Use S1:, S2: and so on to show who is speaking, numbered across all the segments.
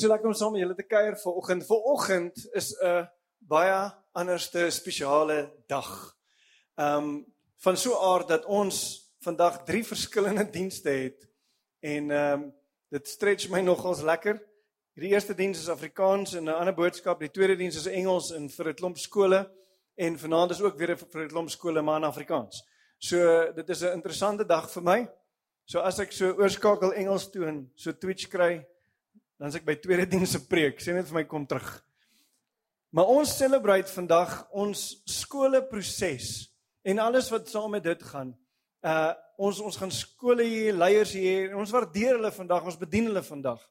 S1: So lekker om saam met julle te kuier vanoggend. Vanoggend is 'n baie anderste spesiale dag. Ehm um, van so 'n aard dat ons vandag drie verskillende dienste het en ehm um, dit stretch my nogals lekker. Die eerste diens is Afrikaans en 'n ander boodskap, die tweede diens is Engels en vir 'n klomp skole en vanaand is ook weer vir 'n klomp skole maar in Afrikaans. So dit is 'n interessante dag vir my. So as ek so oorskakel Engels toe en so Twitch kry, dan as ek by tweede diens se preek, sê net vir my kom terug. Maar ons celebrate vandag ons skole proses en alles wat saam met dit gaan. Uh ons ons gaan skole hier, leiers hier, ons waardeer hulle vandag, ons bedien hulle vandag.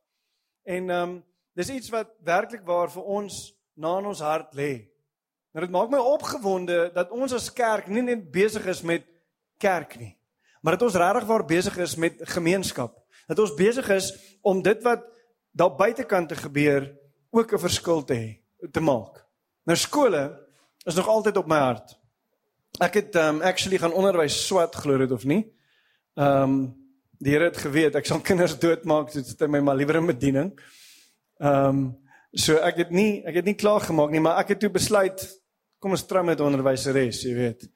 S1: En ehm um, dis iets wat werklik waar vir ons na in ons hart lê. Nou dit maak my opgewonde dat ons as kerk nie net besig is met kerk nie, maar dat ons regtig waar besig is met gemeenskap. Dat ons besig is om dit wat daar buitekant te gebeur ook 'n verskil te hê te maak. Nou skole is nog altyd op my hart. Ek het um actually gaan onderwys swat glo dit of nie. Um die Here het geweet ek sal kinders doodmaak so dit my maar liewer in bediening. Um so ek het nie ek het nie klaar gemaak nie, maar ek het toe besluit kom ons try met onderwyseres, jy weet.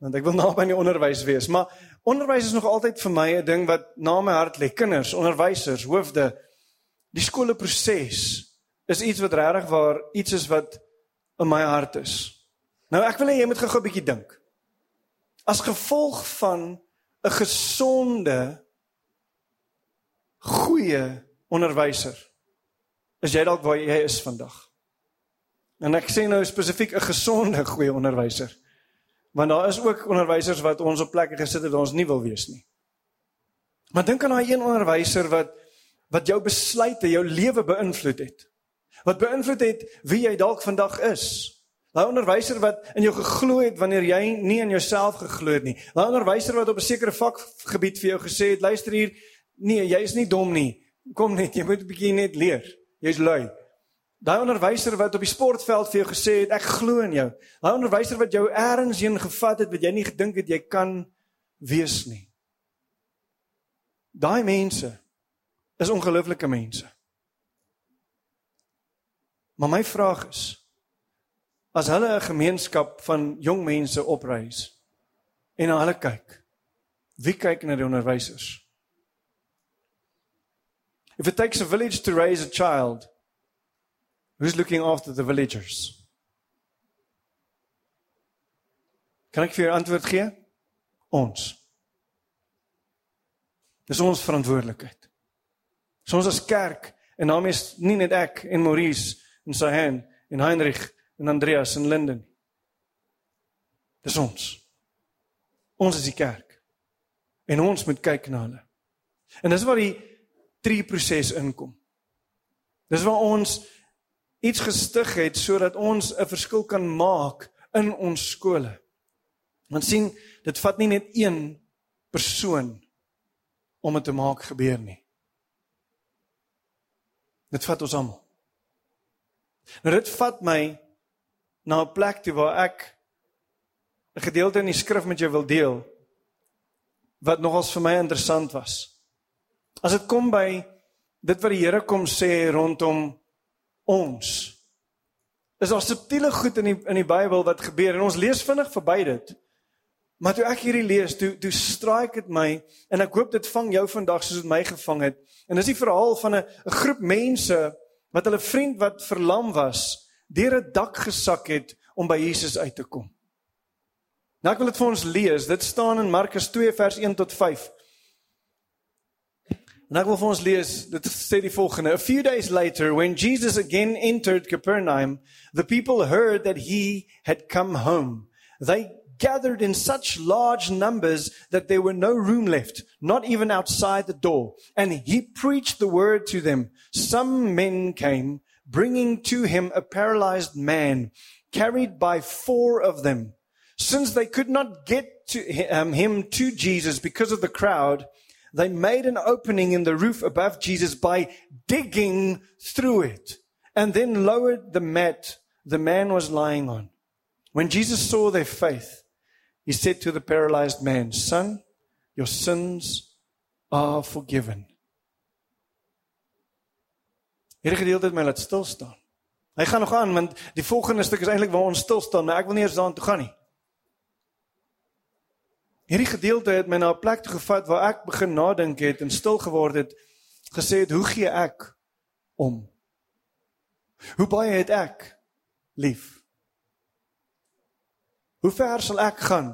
S1: Want ek wil naby aan die onderwys wees, maar onderwys is nog altyd vir my 'n ding wat na my hart lê. Kinders, onderwysers, hoofde, Die skoolproses is iets wat regtig waar iets is wat in my hart is. Nou ek wil hê jy moet gou-gou 'n bietjie dink. As gevolg van 'n gesonde goeie onderwyser is jy dalk waar jy is vandag. En ek sê nou spesifiek 'n gesonde goeie onderwyser. Want daar is ook onderwysers wat ons op plekke gesit het waar ons nie wil wees nie. Maar dink aan daai een onderwyser wat wat jou besluite, jou lewe beïnvloed het. Wat beïnvloed het wie jy dalk vandag is. Daai onderwyser wat in jou geglo het wanneer jy nie in jouself geglo het nie. Daai onderwyser wat op 'n sekere vakgebied vir jou gesê het, luister hier, nee, jy is nie dom nie. Kom net, jy moet 'n bietjie net leer. Jy's lui. Daai onderwyser wat op die sportveld vir jou gesê het, ek glo in jou. Daai onderwyser wat jou eers heen gevat het wat jy nie gedink het jy kan wees nie. Daai mense is ongelooflike mense. Maar my vraag is as hulle 'n gemeenskap van jong mense opreis en na hulle kyk, wie kyk na die onderwysers? If it takes a village to raise a child, who's looking after the villagers? Kan ek vir 'n antwoord gee? Ons. Dis ons verantwoordelikheid. So ons as kerk en daarmee is nie net ek en Maurice en Sahen en Heinrich en Andreas en Linden. Dis ons. Ons is die kerk. En ons moet kyk na hulle. En dis waar die drie proses inkom. Dis waar ons iets gestig het sodat ons 'n verskil kan maak in ons skole. Want sien, dit vat nie net een persoon om dit te maak gebeur nie. Dit vat ons almal. Nou dit vat my na 'n plek toe waar ek 'n gedeelte in die skrif met jou wil deel wat nogals vir my interessant was. As dit kom by dit wat die Here kom sê rondom ons. Is daar subtiele goed in die in die Bybel wat gebeur en ons lees vinnig verby dit. Maar toe ek hierdie lees, toe toe straik dit my en ek hoop dit vang jou vandag soos dit my gevang het. En dis die verhaal van 'n 'n groep mense wat hulle vriend wat verlam was, deur 'n dak gesak het om by Jesus uit te kom. Nou ek wil dit vir ons lees. Dit staan in Markus 2 vers 1 tot 5. En ek wil vir ons lees, dit sê die volgende: A few days later when Jesus again entered Capernaum, the people heard that he had come home. They gathered in such large numbers that there were no room left, not even outside the door. And he preached the word to them. Some men came, bringing to him a paralyzed man, carried by four of them. Since they could not get to um, him to Jesus because of the crowd, they made an opening in the roof above Jesus by digging through it and then lowered the mat the man was lying on. When Jesus saw their faith, He said to the paralyzed man, Son, your sins are forgiven. Hierdie gedeelte het my laat stil staan. Hy gaan nog aan want die volgende stuk is eintlik waar ons stil staan, maar ek wil nie eers daartoe gaan nie. Hierdie gedeelte het my na 'n plek toe gevat waar ek begin nadink het en stil geword het, gesê het, "Hoe gee ek om? Hoe baie het ek lief? Hoe ver sal ek gaan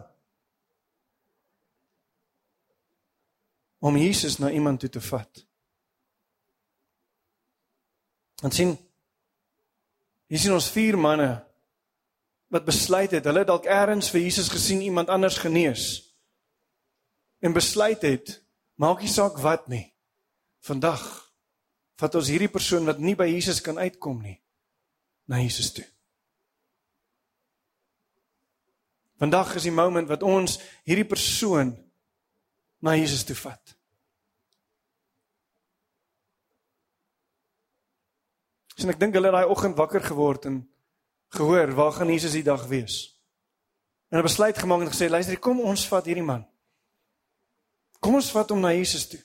S1: om Jesus na iemand toe te vat?" En sien Hier sien ons vier manne wat besluit het, hulle het dalk eers vir Jesus gesien iemand anders genees. En besluit het, maak nie saak wat nie. Vandag vat ons hierdie persoon wat nie by Jesus kan uitkom nie na Jesus toe. Vandag is die moment wat ons hierdie persoon na Jesus toe vat. En ek dink hulle het daai oggend wakker geword en gehoor waar gaan Jesus die dag wees. En 'n besluit gemaak en gesê luister, kom ons vat hierdie man. Kom ons vat hom na Jesus toe.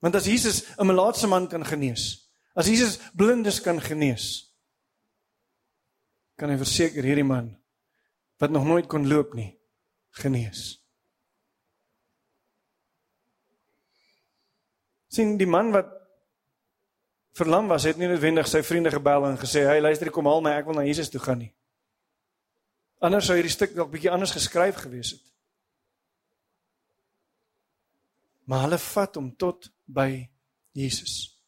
S1: Want as Jesus 'n melaatse man kan genees, as Jesus blindes kan genees, kan hy verseker hierdie man wat nog nooit kon loop nie genees. sien die man wat verlam was, het nie noodwendig sy vriende gebel en gesê, "Hey, luister, kom haal my, ek wil na Jesus toe gaan nie." Anders sou hierdie stuk dalk bietjie anders geskryf gewees het. Maar hulle vat hom tot by Jesus.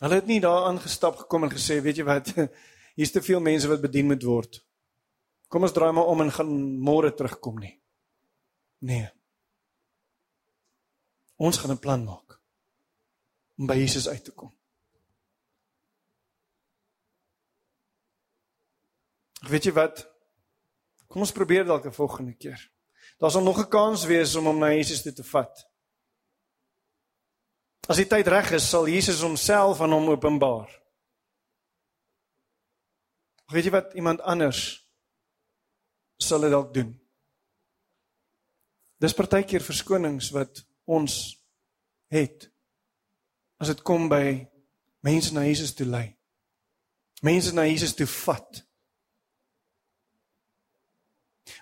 S1: Hulle het nie daar aangestap gekom en gesê, "Weet jy wat? Hier's te veel mense wat bedien moet word. Kom ons draai maar om en gaan môre terugkom nie." Nee. Ons gaan 'n plan maak om by Jesus uit te kom. Weet jy wat? Kom ons probeer dalk 'n volgende keer. Daar sal nog 'n kans wees om hom na Jesus toe te vat. As die tyd reg is, sal Jesus homself aan hom openbaar. Weet jy wat iemand anders sal dit dalk doen? Dis partykeer verskonings wat ons het as dit kom by mense na Jesus toe lei. Mense na Jesus toe vat.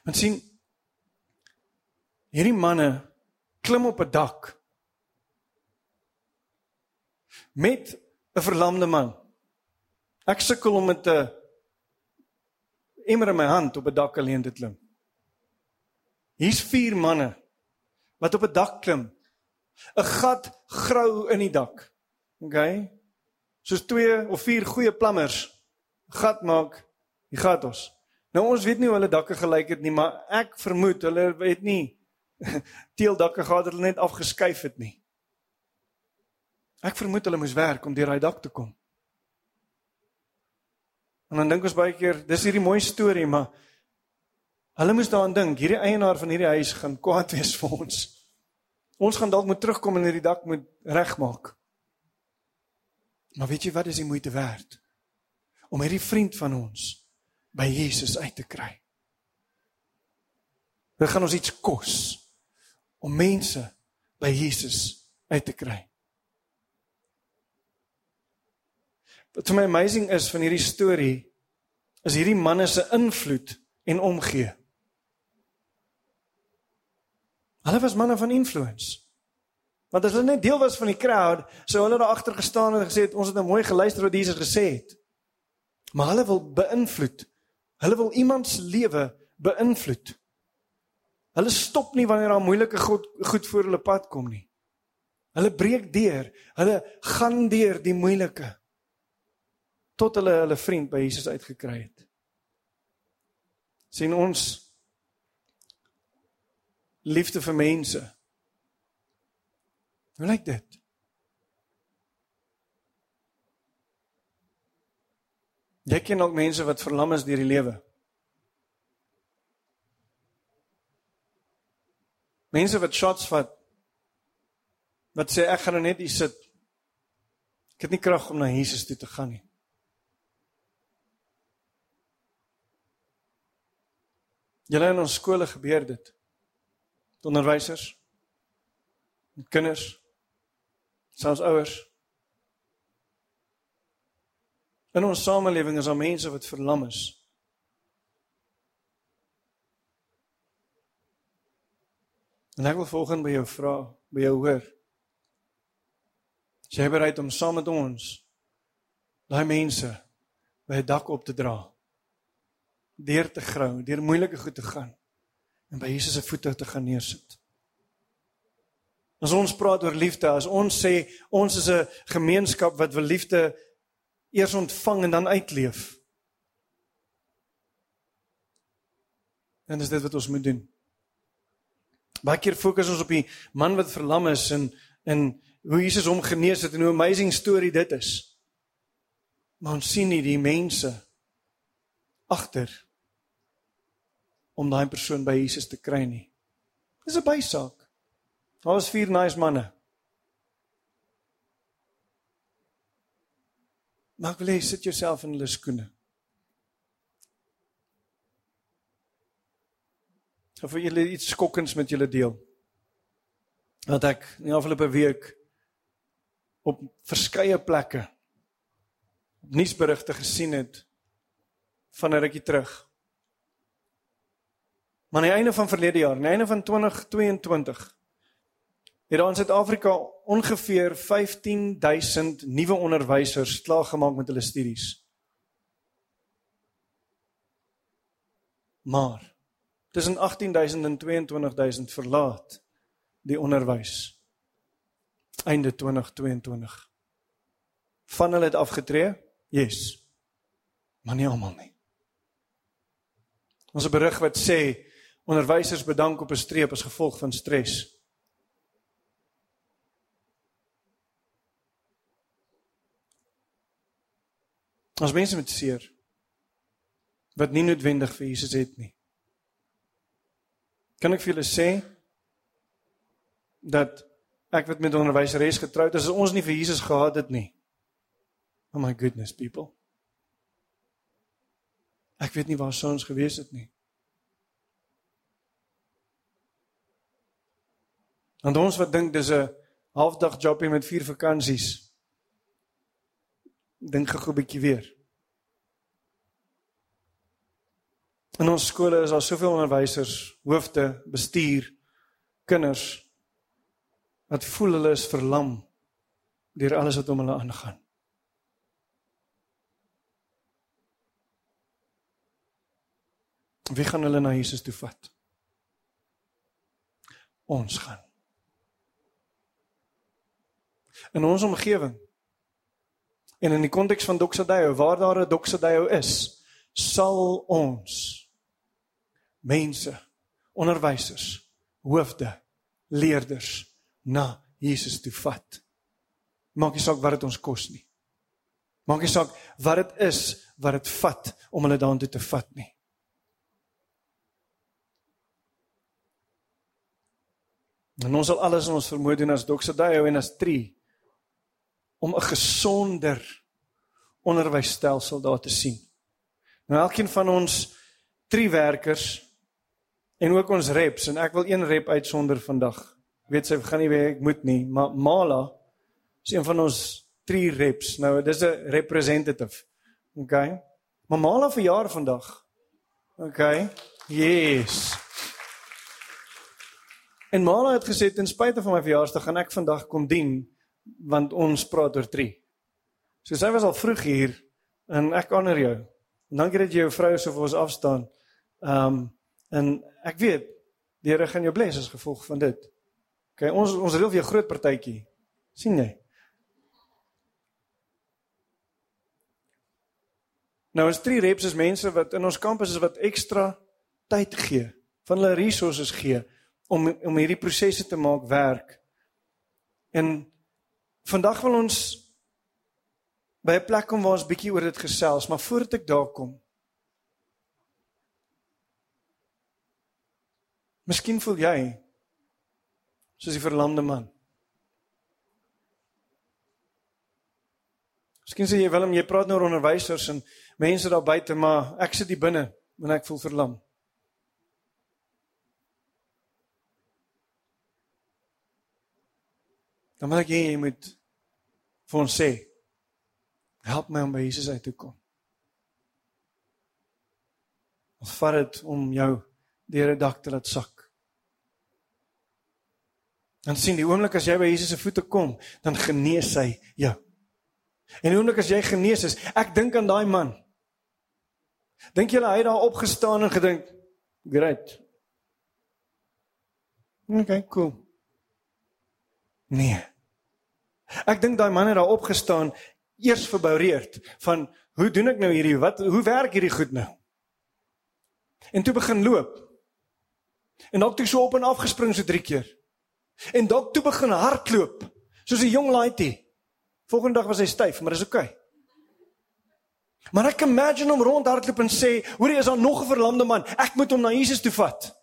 S1: Want sien hierdie manne klim op 'n dak met 'n verlamde man. Ek sukkel om met 'n emmer in my hand op 'n dak alleen te klim. Hier's vier manne wat op 'n dak klim 'n gat grou in die dak. OK? Soos twee of vier goeie plammers gat maak die gat ons. Nou ons weet nie hoe hulle dakke gelyk het nie, maar ek vermoed hulle het nie teeldakke gehad wat hulle net afgeskuif het nie. Ek vermoed hulle moes werk om deur daai dak te kom. En dan dink ons baie keer, dis hierdie mooi storie, maar hulle moes daaraan dink, hierdie eienaar van hierdie huis gaan kwaad wees vir ons. Ons gaan dalk moet terugkom en hierdie dak moet regmaak. Maar weet jy wat is die moeite werd? Om hierdie vriend van ons by Jesus uit te kry. Dit gaan ons iets kos om mense by Jesus uit te kry. Wat vir my amazing is van hierdie storie is hierdie manne se invloed en omgee. Hulle was manne van influence. Want as hulle net deel was van die crowd, sou hulle daar agter gestaan en gesê het ons het nou mooi geluister wat Jesus gesê het. Maar hulle wil beïnvloed. Hulle wil iemand se lewe beïnvloed. Hulle stop nie wanneer daar moeilike goed goed voor hulle pad kom nie. Hulle breek deur. Hulle gaan deur die moeilike tot hulle hulle vriend by Jesus uitgekry het. sien ons liefde vir mense. Hoe lyk dit? Jy ken ook mense wat verlam is deur die lewe. Mense wat shots vat. Wat sê ek gaan nou net hier sit. Ek het nie krag om na Jesus toe te gaan nie. Julle in ons skole gebeur dit onderwysers met kinders Selfs ouers. In ons samelewing is daar mense wat verlam is. En ek wil volgens by jou vra, by jou hoor. Is jy bereid om saam met ons daai mense by 'n dak op te dra? Deur te grou, deur moeilike goed te gaan en by Jesus se voete te gaan neersit. As ons praat oor liefde, as ons sê ons is 'n gemeenskap wat wil liefde eers ontvang en dan uitleef. En dis dit wat ons moet doen. Baie keer fokus ons op die man wat verlam is en en hoe Jesus hom genees het en hoe amazing storie dit is. Maar ons sien nie die mense agter om daai persoon by Jesus te kry nie. Dis 'n bysaak. Daar was vier nice manne. Maar wil hê sit jouself in hulle skoene. Of vir julle iets skokkends met julle deel. Dat ek in die afgelope week op verskeie plekke nuusberigte gesien het van 'n rukkie terug. Maar aan die einde van verlede jaar, aan die einde van 2022, het daar in Suid-Afrika ongeveer 15000 nuwe onderwysers klaargemaak met hulle studies. Maar tussen 18000 en 22000 verlaat die onderwys einde 2022 van hulle het afgetree yes maar nie almal nie ons 'n berig wat sê onderwysers bedank op 'n streep as gevolg van stres as mense met seer wat nie noodwendig vir Jesus het nie Kan ek vir julle sê dat ek wat met onderwyseres getroud is, as ons nie vir Jesus gehad het nie. Oh my goodness people. Ek weet nie waar sou ons gewees het nie. En ons wat dink dis 'n halfdag jobie met vier vakansies. Dink gou 'n bietjie weer. In ons skole is daar soveel onderwysers, hoofde, bestuur, kinders wat voel hulle is verlam deur alles wat om hulle aangaan. Wie gaan hulle na Jesus toe vat? Ons gaan. In ons omgewing en in die konteks van Doxadio, waar daar 'n Doxadio is, sal ons mense, onderwysers, hoofde, leerders na Jesus toe vat. Maak nie saak wat dit ons kos nie. Maak nie saak wat dit is wat dit vat om hulle daartoe te vat nie. En ons sal alles in ons vermoë doen as Doxadio en as Tree om 'n gesonder onderwysstelsel daar te sien. Nou elkeen van ons Tree werkers en ook ons reps en ek wil een rep uitsonder vandag. Ek weet sy gaan nie weer ek moet nie, maar Mala is een van ons drie reps. Nou dis 'n representative. OK. Maar Mala verjaar vandag. OK. Yes. En Mala het gesê ten spyte van my verjaarsdag gaan ek vandag kom dien want ons praat oor drie. So sy was al vroeg hier en ek honour jou. Dankie dat jy jou vrou so vir ons afstaan. Ehm um, En ek weet die Here gaan jou bless as gevolg van dit. OK, ons ons reël vir 'n groot partytjie. sien jy? Nou ons drie reps is mense wat in ons kampus is wat ekstra tyd gee, van hulle resources gee om om hierdie prosesse te maak werk. En vandag wil ons by 'n plek kom waar ons bietjie oor dit gesels, maar voordat ek daar kom, Miskien voel jy soos die verlamde man. Miskien sê jy Willem, jy praat nou oor onderwysers en mense daar buite, maar ek sit hier binne en ek voel verlam. Dan moet jy jy moet vir ons sê help my om by Jesus uit te kom. Ons vat dit om jou deur 'n dak te laat sak. Dan sien die oomblik as jy by Jesus se voete kom, dan genees hy jou. En die oomblik as jy genees is, ek dink aan daai man. Dink jy hy het daar opgestaan en gedink, "Great. Okay, cool." Nee. Ek dink daai man het daar opgestaan eers verboureerd van hoe doen ek nou hierdie wat hoe werk hierdie goed nou? En toe begin loop. En dalk toe so op en af gespring so 3 keer. En dalk toe begin hardloop soos 'n jong laaitjie. Volgende dag was hy styf, maar dis oukei. Okay. Maar ek imagine hom rondhardloop en sê, "Hoerie, is daar nog 'n verlamde man? Ek moet hom na Jesus toe vat."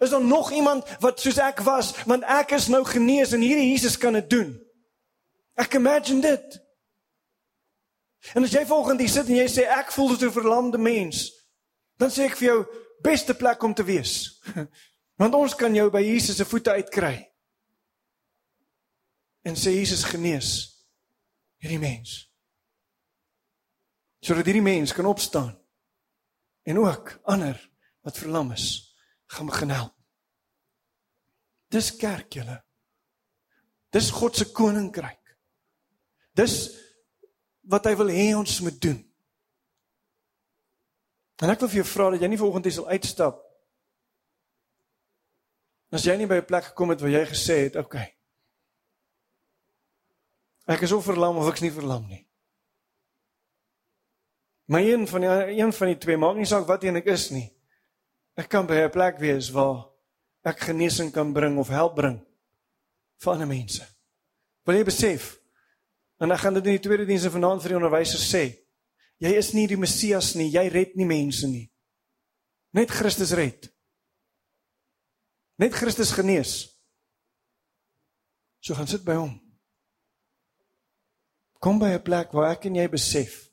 S1: Is daar nog iemand wat soos ek was, want ek is nou genees en hierdie Jesus kan dit doen. Ek imagine dit. En as jy volgens hier sit en jy sê ek voel soos 'n verlamde mens, dan sê ek vir jou beste plek om te wees. Want ons kan jou by Jesus se voete uitkry. En sê Jesus genees hierdie mens. Sodat hierdie mens kan opstaan en ook ander wat verlam is gaan begin help. Dis kerk julle. Dis God se koninkryk. Dis wat hy wil hê ons moet doen. En ek wil vir jou vra dat jy nie vanoggend hier sal uitstap. As jy nie by 'n plek gekom het waar jy gesê het, "Oké. Okay, ek is of verlam of ek's nie verlam nie." Maar een van die een van die twee maak nie saak wat een ek is nie. Ek kan by 'n plek wees waar ek genesing kan bring of help bring vir ander mense. Wil jy besef? En ek gaan dit in die tweede dienste vanaand vir die onderwysers sê. Jy is nie die Messias nie, jy red nie mense nie. Net Christus red. Net Christus genees. So gaan sit by hom. Kom by 'n plek waar ek en jy besef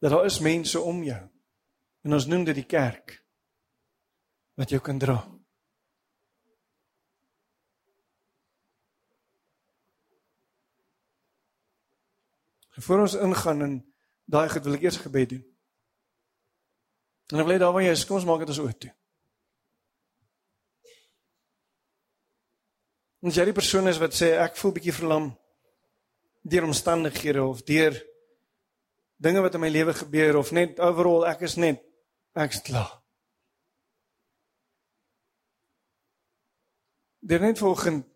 S1: dat daar is mense om jou. En ons noem dit die kerk wat jou kan dra. En voor ons ingaan in daai gebed wil ek eers gebed doen. En ek wil daar waar jy is, kom ons maak dit ons oop toe. Ons jy die persoon is wat sê ek voel bietjie verlam deur omstandighede of deur dinge wat in my lewe gebeur of net overall ek is net ek's klaar. Dit net volgens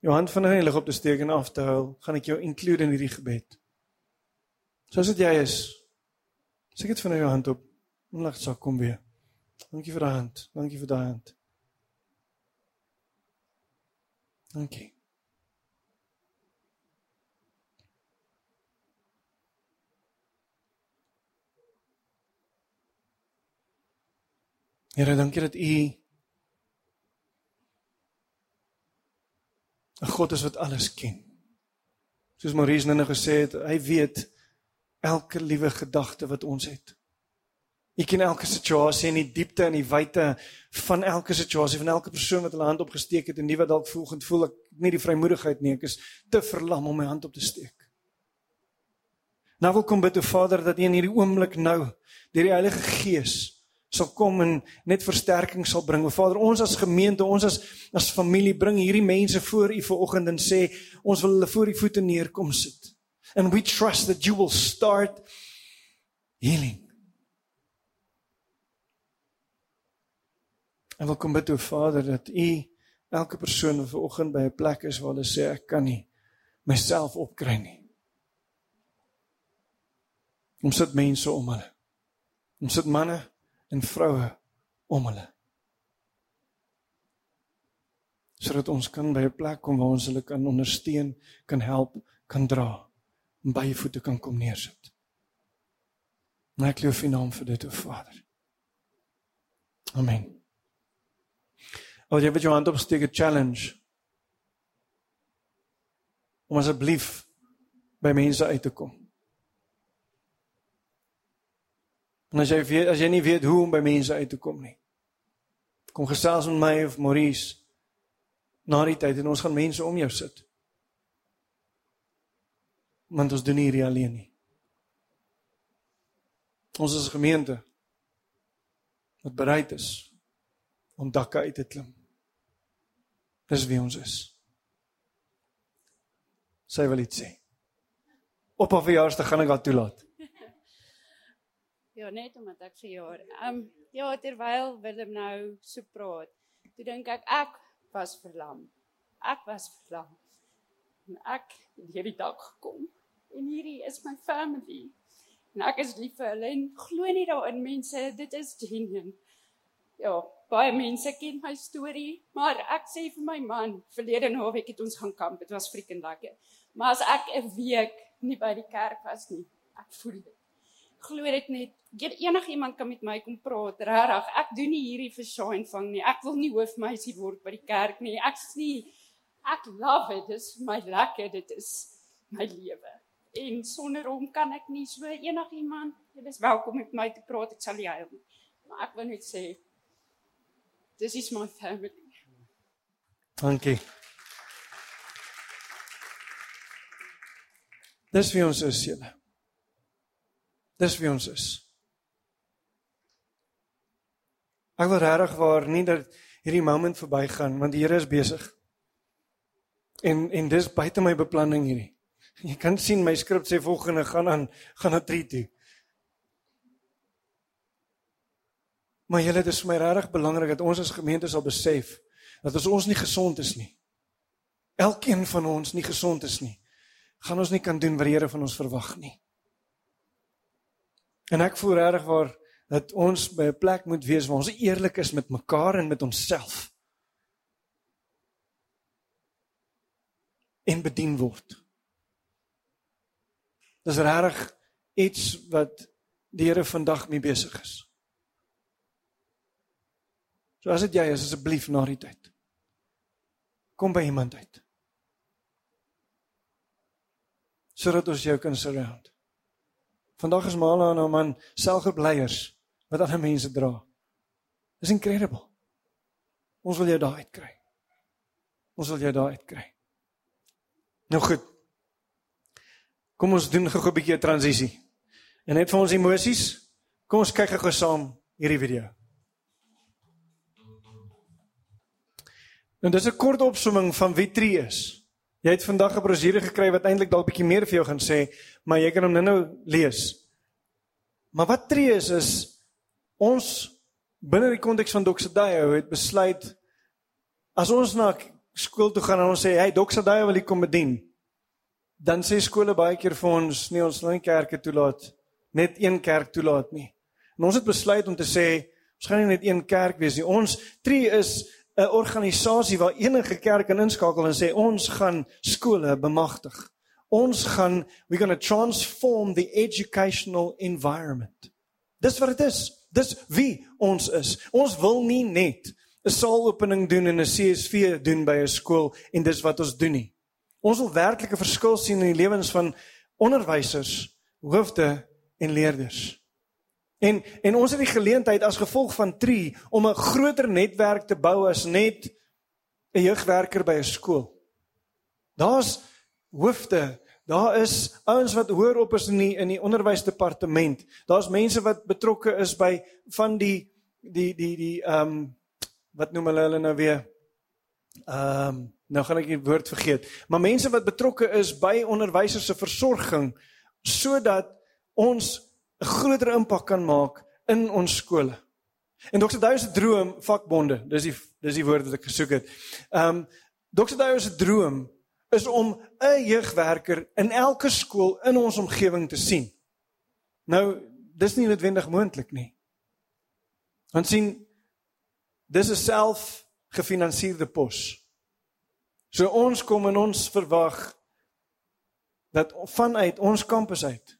S1: jou hand van heilig op te steek en af te hou, gaan ek jou include in hierdie gebed. Soos dit jy is. Sê dit van jou hand op. Onlag sak kom weer. Dankie vir daai hand. Dankie vir daai hand. Dankie. Here, dankie dat U 'n God is wat alles ken. Soos Maurice nou gesê het, hy weet elke liewe gedagte wat ons het. U ken elke situasie in die diepte en die wyte van elke situasie van elke persoon wat hulle hand opgesteek het en nie wat dalk volgens voel ek nie die vrymoedigheid nie, ek is te verlam om my hand op te steek. Nou wil kom bid o Vader dat U in hierdie oomblik nou deur die Heilige Gees sal kom en net versterking sal bring. O Vader, ons as gemeente, ons as as familie bring hierdie mense voor U vanoggend en sê ons wil hulle voor U voete neerkom sit and we trust that you will start healing. En wil kom bid o Vader dat U elke persoon wat vanoggend by 'n plek is waar hulle sê ek kan nie myself opkry nie. Ons sit mense om hulle. Ons sit manne en vroue om hulle. sodat ons kan by 'n plek kom waar ons hulle kan ondersteun, kan help, kan dra by jou voete kan kom neersit. Maar ek loof U naam vir dit, o Vader. Amen. Al jy weet jy hand opsteek 'n challenge. Om asseblief by mense uit te kom. En as jy weet as jy nie weet hoe om by mense uit te kom nie. Kom gesels met my of Maurice na die tyd en ons gaan mense om jou sit. Want ons doen hierdie alleen nie. Ons is 'n gemeente wat bereid is om dakke uit te klim. Dis wie ons is. Sy wil iets sê. Op haar verjaarsdag gaan ek haar toelaat.
S2: Ja, net omdat ek vir jaar. Ehm um, ja, terwyl Willem nou so praat, toe dink ek ek was verlam. Ek was verlam. En ek het hierdie dag gekom en hierdie is my family. En ek is lief vir hulle en glo nie daarin mense, dit is genuine. Ja, baie mense ken my storie, maar ek sê vir my man, verlede naweek het ons gaan kamp, dit was freaking lekker. Maar as ek 'n week nie by die kerk was nie, ek voel dit glo dit net enige iemand kan met my kom praat regtig ek doen nie hierdie vir shine vang nie ek wil nie hoofmeisie word by die kerk nie ek sê ek love it. Dis my lekker. Dit is my lewe. En sonder hom kan ek nie so enige iemand jy is welkom met my te praat. Ek sal jou maar ek wil net sê dis is my family.
S1: Dankie. Dis wie ons is julle. Dis wie ons is. Ek wil regtig waar nie dat hierdie moment verbygaan want die Here is besig. En en dis buite my beplanning hierdie. Jy kan sien my skrip sê volgende gaan aan gaan na 3 toe. Maar julle dit is vir my regtig belangrik dat ons as gemeente sal besef dat as ons nie gesond is nie. Elkeen van ons nie gesond is nie. gaan ons nie kan doen wat die Here van ons verwag nie. En ek voel regtig waar dat ons by 'n plek moet wees waar ons eerlik is met mekaar en met onsself. En bedien word. Dis regtig iets wat die Here vandag mee besig is. So as dit jy is asseblief na die tyd. Kom by iemand uit. Sodat ons jou kan surround. Vandag is Mala en haar man selfgebleiers wat ander mense dra. Dis incredible. Ons wil jou daar uitkry. Ons wil jou daar uitkry. Nou goed. Kom ons doen gou 'n bietjie 'n transisie. En net vir ons emosies, kom ons kyk gou saam hierdie video. En dis 'n kort opsomming van wie Tree is. Jy het vandag 'n brosjure gekry wat eintlik dalk bietjie meer vir jou gaan sê, maar jy kan hom nou-nou lees. Maar wat tree is is ons binne die konteks van Doxadayo het besluit as ons na skool toe gaan en ons sê hey Doxadayo wil ek kom bedien. Dan sê skole baie keer vir ons nee ons wil nie kerke toelaat net een kerk toelaat nie. En ons het besluit om te sê ons gaan nie net een kerk wees nie. Ons tree is 'n organisasie waar enige kerk kan inskakel en sê ons gaan skole bemagtig. Ons gaan we're going to transform the educational environment. Dis wat dit is. Dis wie ons is. Ons wil nie net 'n saalopening doen en 'n CSV doen by 'n skool en dis wat ons doen nie. Ons wil werklik 'n verskil sien in die lewens van onderwysers, hoofde en leerders. En en ons het die geleentheid as gevolg van Tree om 'n groter netwerk te bou as net 'n jeugwerker by 'n skool. Daar's hoofde, daar is ouens wat hoor op is in die in die onderwysdepartement. Daar's mense wat betrokke is by van die die die die ehm um, wat noem hulle hulle nou weer ehm um, nou gaan ek die woord vergeet. Maar mense wat betrokke is by onderwysers se versorging sodat ons 'n groter impak kan maak in ons skole. En Dr. Dayo se droom vakbonde, dis die dis die woord wat ek gesoek het. Ehm um, Dr. Dayo se droom is om 'n jeugwerker in elke skool in ons omgewing te sien. Nou, dis nie noodwendig moontlik nie. Want sien dis 'n self gefinansierde pos. So ons kom en ons verwag dat vanuit ons kampus uit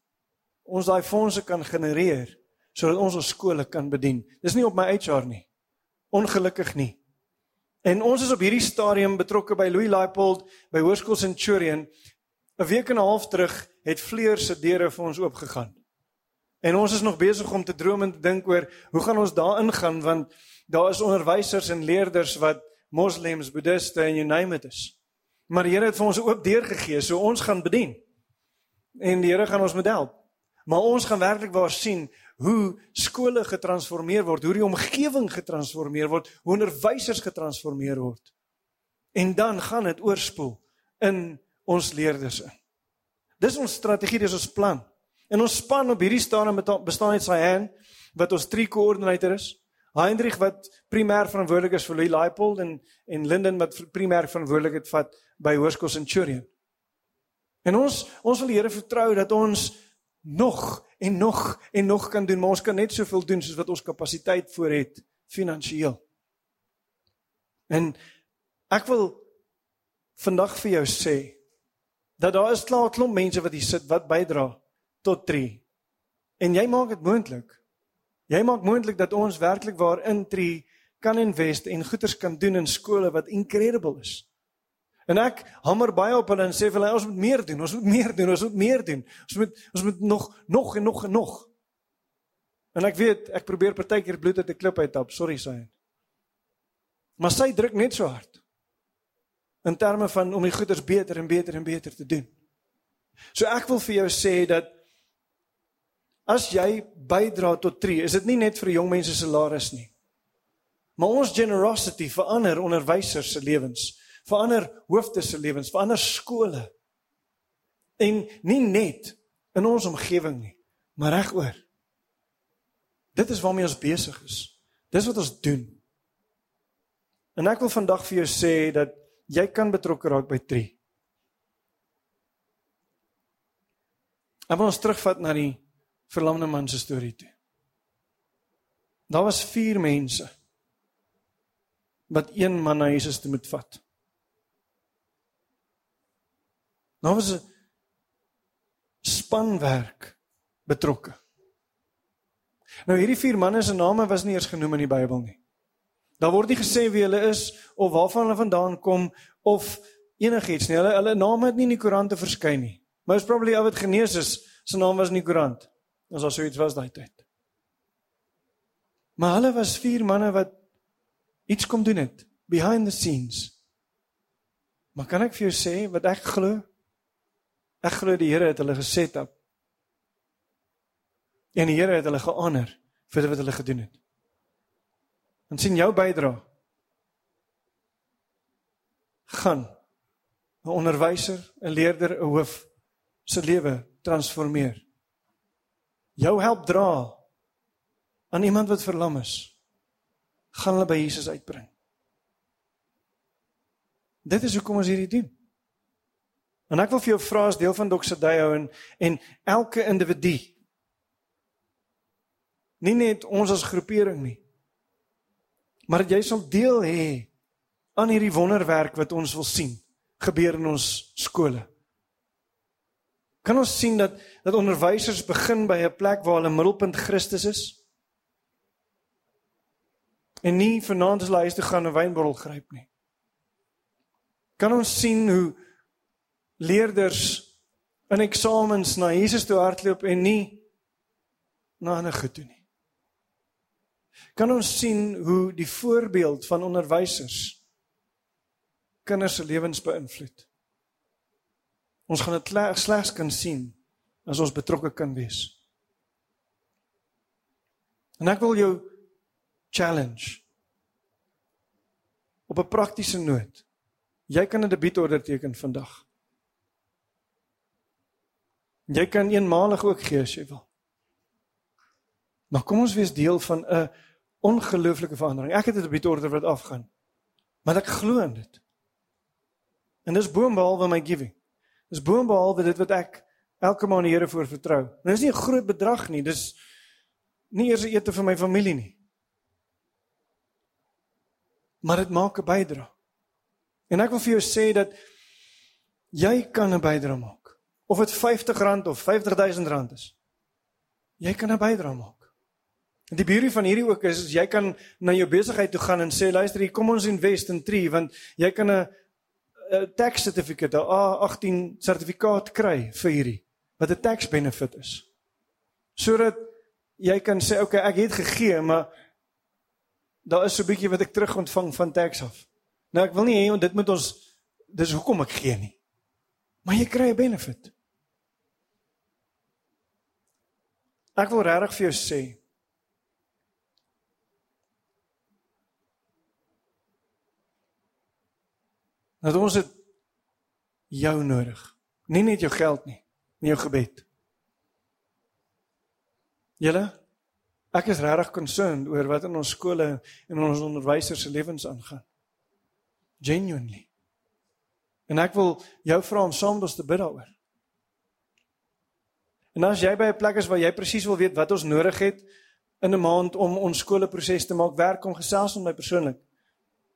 S1: ons daai fondse kan genereer sodat ons ons skole kan bedien. Dis nie op my HR nie. Ongelukkig nie. En ons is op hierdie stadium betrokke by Louis Laipold by Hoërskool Centurion. 'n Week en 'n half terug het Fleur se deure vir ons oopgegaan. En ons is nog besig om te droom en te dink oor hoe gaan ons daar ingaan want daar is onderwysers en leerders wat moslems, boeddiste en you name it is. Maar die Here het vir ons 'n oop deur gegee, so ons gaan bedien. en die Here gaan ons met help. Maar ons gaan werklik waar sien hoe skole getransformeer word, hoe die omgewing getransformeer word, hoe onderwysers getransformeer word. En dan gaan dit oorspoel in ons leerders in. Dis ons strategie, dis ons plan. En ons span op hierdie stadium bestaan uit Cyan wat ons drie koördineerder is. Heinrich wat primêr verantwoordelik is vir Louis Leipold en en Linden wat primêr verantwoordelikheid vat by Hoërskool Centurion. En ons ons wil die Here vertrou dat ons nog en nog en nog kan doen, maar ons kan net soveel doen soos wat ons kapasiteit voor het finansiëel. En ek wil vandag vir jou sê dat daar is klaar 'n klomp mense wat hier sit wat bydra tot 3. En jy maak dit moontlik. Jy maak moontlik dat ons werklik waar in 3 kan invest en goeders kan doen in skole wat incredible is. En ek hamer baie op hulle en sê vir hulle ons moet meer doen, ons moet meer doen, ons moet meer doen. Ons moet ons moet nog nog en nog en nog. En ek weet ek probeer partykeer bloed uit 'n klip uittap, sorry sy. Maar sy druk net so hard in terme van om die goeders beter en beter en beter te doen. So ek wil vir jou sê dat as jy bydra tot tree, is dit nie net vir jong mense se salaris nie. Maar ons generosity verander onderwysers se lewens, verander hoofde se lewens, verander skole. En nie net in ons omgewing nie, maar regoor. Dit is waarmee ons besig is. Dis wat ons doen. En ek wil vandag vir jou sê dat jy kan betrokke raak by Tree. Ek wil ons terugvat na die verlamde man se storie toe. Daar was 4 mense wat een man na Jesus toe moet vat. Daar was 'n spanwerk betrokke. Nou hierdie 4 manne se name was nie eers genoem in die Bybel nie. Daar word nie gesê wie hulle is of waarvan hulle vandaan kom of enigiets nie. Hulle hulle name het nie in die koerant te verskyn nie. Most probably ou wat genees is, se naam was in die koerant. As daar so iets was daai tyd. Maar hulle was vier manne wat iets kom doen het behind the scenes. Maar kan ek vir jou sê wat ek glo? Ek glo die Here het hulle geset op. En die Here het hulle gehoor vir wat hulle gedoen het. En sien jou bydra gaan 'n onderwyser, 'n leerder, 'n hoof se lewe transformeer. Jou help dra aan iemand wat verlam is. gaan hulle by Jesus uitbring. Dit is hoekom ons hierdie doen. En ek wil vir jou vra as deel van Doxadio en en elke individu nie net ons as groepering nie maar dat jy sal deel hê aan hierdie wonderwerk wat ons wil sien gebeur in ons skole. Kan ons sien dat dat onderwysers begin by 'n plek waar hulle middelpunt Christus is? En nie vanaand as hulle huis toe gaan 'n wynbottel gryp nie. Kan ons sien hoe leerders in eksamens na Jesus toe hardloop en nie na ander goed toe nie? kan ons sien hoe die voorbeeld van onderwysers kinders se lewens beïnvloed. Ons gaan dit slegs kan sien as ons betrokke kan wees. En ek wil jou challenge op 'n praktiese noot. Jy kan 'n debietorder teken vandag. Jy kan eenmalig ook gee as jy wil. Maar kom ons wees deel van 'n ongelooflike verandering. Ek het 'n debietorder wat afgaan. Maar ek glo in dit. En dis boonbehalwe my giving. Dis boonbehalwe dit wat ek elke maand die Here voor vertrou. En dis nie 'n groot bedrag nie. Dis nie eers 'n ete vir my familie nie. Maar dit maak 'n bydrae. En ek wil vir jou sê dat jy kan 'n bydrae maak. Of dit R50 of R50000 is. Jy kan 'n bydrae maak. Die beauty van hierdie ook is, is jy kan na jou besigheid toe gaan en sê luister kom ons invest in Tree want jy kan 'n tax certificate, 'n A18 sertifikaat kry vir hierdie wat 'n tax benefit is. Sodat jy kan sê okay, ek het gegee, maar daar is so 'n bietjie wat ek terug ontvang van tax af. Nou ek wil nie hê dit moet ons dis hoekom ek gee nie. Maar jy kry 'n benefit. Ek wil regtig vir jou sê dat ons het jou nodig. Nie net jou geld nie, nie jou gebed. Julle ek is regtig concerned oor wat in ons skole en ons onderwysers se lewens aangaan. Genuinely. En ek wil jou vra om saam met ons te bid daaroor. En as jy by 'n plek is waar jy presies wil weet wat ons nodig het in 'n maand om ons skoolproses te maak werk om gesels met my persoonlik.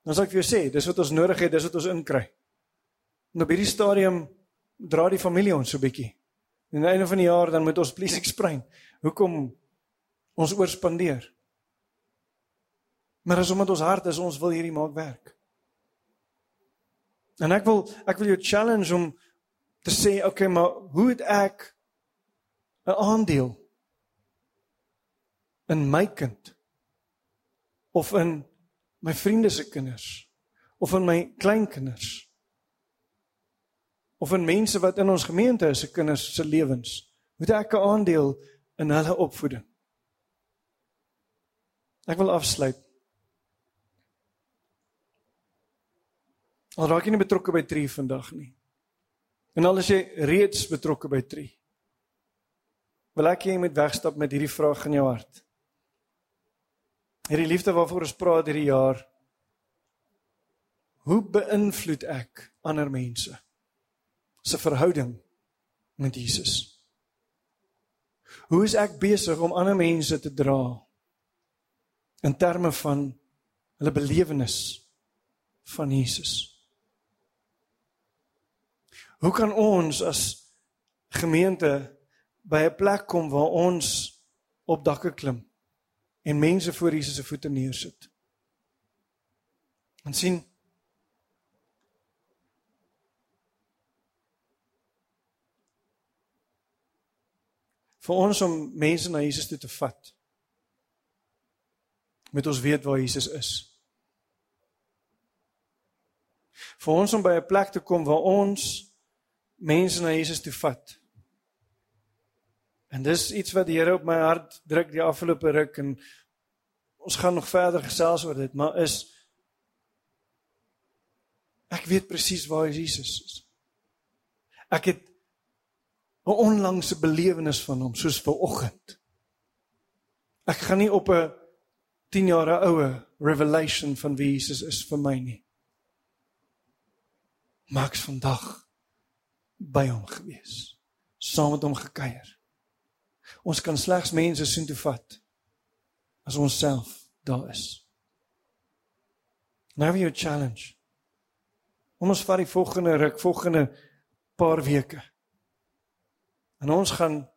S1: Dan sal ek vir jou sê, dis wat ons nodig het, dis wat ons inkry. En op hierdie stadium dra die familie ons so bietjie. En aan die einde van die jaar dan moet ons please explain hoekom ons oorspandeer. Maar as omdat ons hart is, ons wil hierdie maak werk. En ek wil ek wil jou challenge om te sê, okay, maar hoe het ek 'n aandeel in my kind of in my vriende se kinders of in my kleinkinders of in mense wat in ons gemeente is se kinders se lewens moet ek 'n aandeel in hulle opvoeding. Ek wil afsluit. Al raak jy nie betrokke by 3 vandag nie. En al is jy reeds betrokke by 3 wil ek hê jy moet wegstap met hierdie vraag in jou hart hierdie liefde waarvoor ons praat hierdie jaar hoe beïnvloed ek ander mense se verhouding met Jesus. Hoe is ek besig om ander mense te dra in terme van hulle belewenis van Jesus? Hoe kan ons as gemeente by 'n plek kom waar ons op dakke klim en mense voor Jesus se voete neersit? En sien vir ons om mense na Jesus toe te vat. Met ons weet waar Jesus is. Vir ons om by 'n plek te kom waar ons mense na Jesus toe vat. En dis iets wat die Here op my hart druk die afgelope ruk en ons gaan nog verder gesels oor dit, maar is ek weet presies waar Jesus is. Ek het 'n onlangse belewenis van hom soos ver oggend. Ek gaan nie op 'n 10 jaar oue revelation van wie Jesus is vir my nie. Maaks vandag by hom gewees. Saam met hom gekuier. Ons kan slegs mense sien toe vat as ons self daar is. Nou weer 'n challenge. Ons vat die volgende ruk, volgende paar weke En ons gaan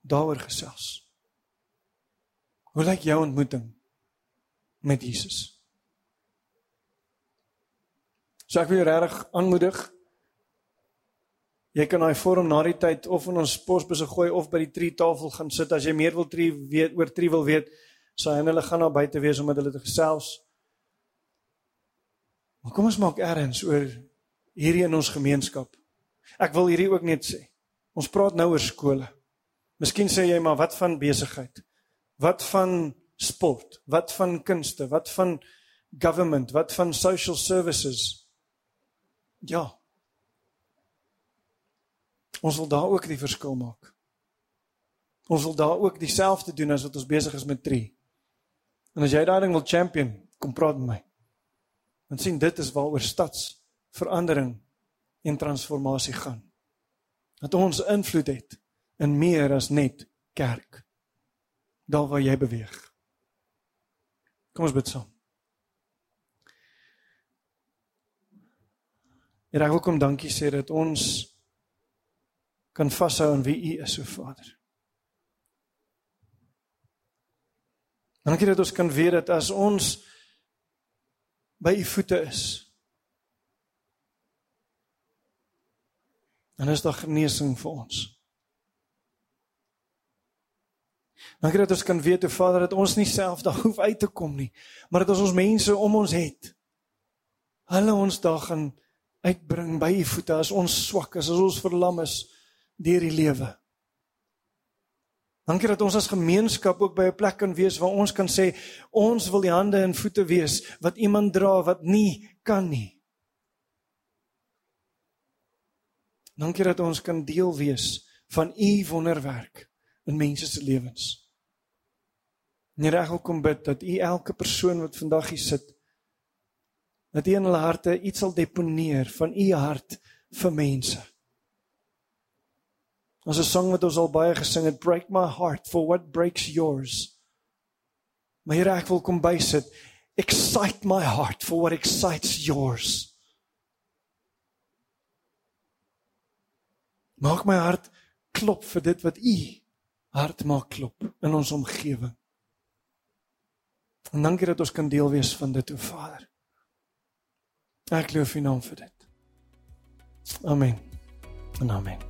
S1: daaroor gesels. Hoe lyk jou ontmoeting met Jesus? So ek wil jou regtig aanmoedig. Jy kan daai vorm na die tyd of in ons posbusse gooi of by die tree tafel gaan sit as jy meer wil tree weet oor tree wil weet. So en hulle gaan daar buite wees om met hulle te gesels. Maar kom ons maak erns oor hierdie in ons gemeenskap. Ek wil hierdie ook net sê. Ons praat nou oor skole. Miskien sê jy maar wat van besigheid? Wat van sport? Wat van kunste? Wat van government? Wat van social services? Ja. Ons wil daar ook die verskil maak. Ons wil daar ook dieselfde doen as wat ons besig is met tree. En as jy daai ding wil champion, kom praat met my. Want sien dit is waaroor stadsverandering en transformasie gaan dat ons invloed het in meer as net kerk. Daar waar jy beweeg. Kom ons bid saam. Here, ek wil kom dankie sê dat ons kan vashou aan wie U is, o Vader. Dankie dat ons kan weet dat as ons by U voete is, dan is daar genesing vir ons. Dankie dat ons kan weet, o Vader, dat ons nie self daar hoef uit te kom nie, maar dat ons mense om ons het. Hulle ons daar gaan uitbring by u voete as ons swak is, as ons verlam is deur die lewe. Dankie dat ons as gemeenskap ook by 'n plek kan wees waar ons kan sê ons wil die hande en voete wees wat iemand dra wat nie kan nie. Dankie dat ons kan deel wees van u wonderwerk in mense se lewens. Net reg wil kom bid dat u elke persoon wat vandag hier sit dat u in hulle harte iets sal deponeer van u hart vir mense. Ons 'n sang wat ons al baie gesing het, break my heart for what breaks yours. Maar hier ek wil kom bysit, excite my heart for what excites yours. Maak my hart klop vir dit wat u hart maak klop in ons omgewing. En dankie dat ons kan deel wees van dit, o Vader. Ek loof U naam vir dit. Amen. En amen.